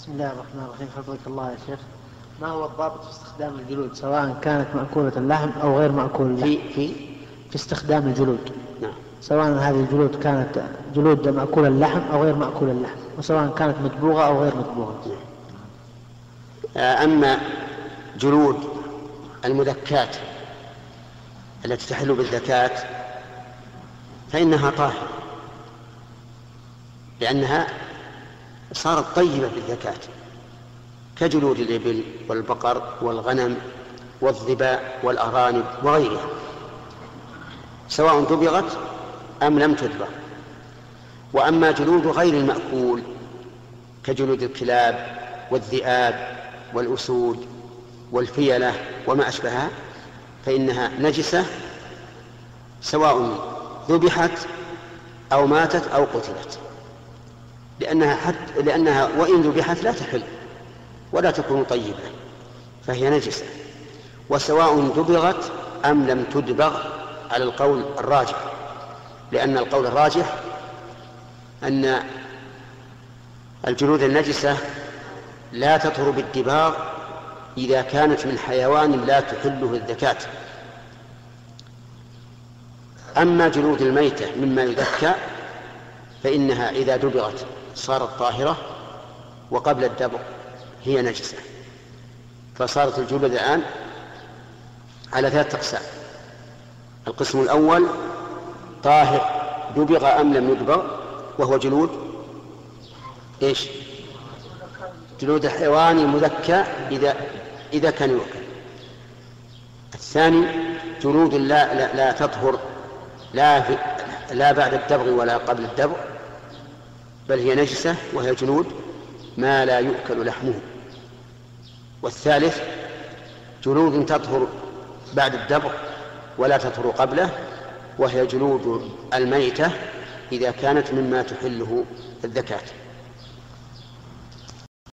بسم الله الرحمن الرحيم. حفظك الله يا شيخ. ما هو الضابط في استخدام الجلود؟ سواء كانت مأكولة اللحم أو غير مأكول في في في استخدام الجلود. نعم. سواء هذه الجلود كانت جلود مأكول اللحم أو غير مأكول اللحم. وسواء كانت مدبوغة أو غير مدبوغة آه، أما جلود المذكات التي تحل بالذكاة فإنها طاهرة لأنها صارت طيبة بالذكاة كجلود الإبل والبقر والغنم والظباء والأرانب وغيرها سواء دبغت أم لم تدبغ. وأما جلود غير المأكول كجلود الكلاب والذئاب والأسود والفيلة وما أشبهها فإنها نجسة سواء ذبحت أو ماتت أو قتلت. لأنها حتى لأنها وإن ذبحت لا تحل ولا تكون طيبة فهي نجسة. وسواء دبغت أم لم تدبغ على القول الراجح لأن القول الراجح أن الجلود النجسة لا تطهر بالدباغ إذا كانت من حيوان لا تحله الذكاة أما جلود الميتة مما يذكى فإنها إذا دبغت صارت طاهرة وقبل الدبغ هي نجسة. فصارت الجلود الآن على ثلاثة أقسام. القسم الأول طاهر دبغ أم لم يدبغ وهو جلود إيش؟ جلود الحيوان المذكى إذا إذا كان يؤكل. الثاني جلود لا لا, لا تطهر لا في لا بعد الدبغ ولا قبل الدبغ. بل هي نجسة وهي جلود ما لا يؤكل لحمه. والثالث جلود تطهر بعد الدبغ ولا تطهر قبله وهي جلود الميتة إذا كانت مما تحله الذكاة.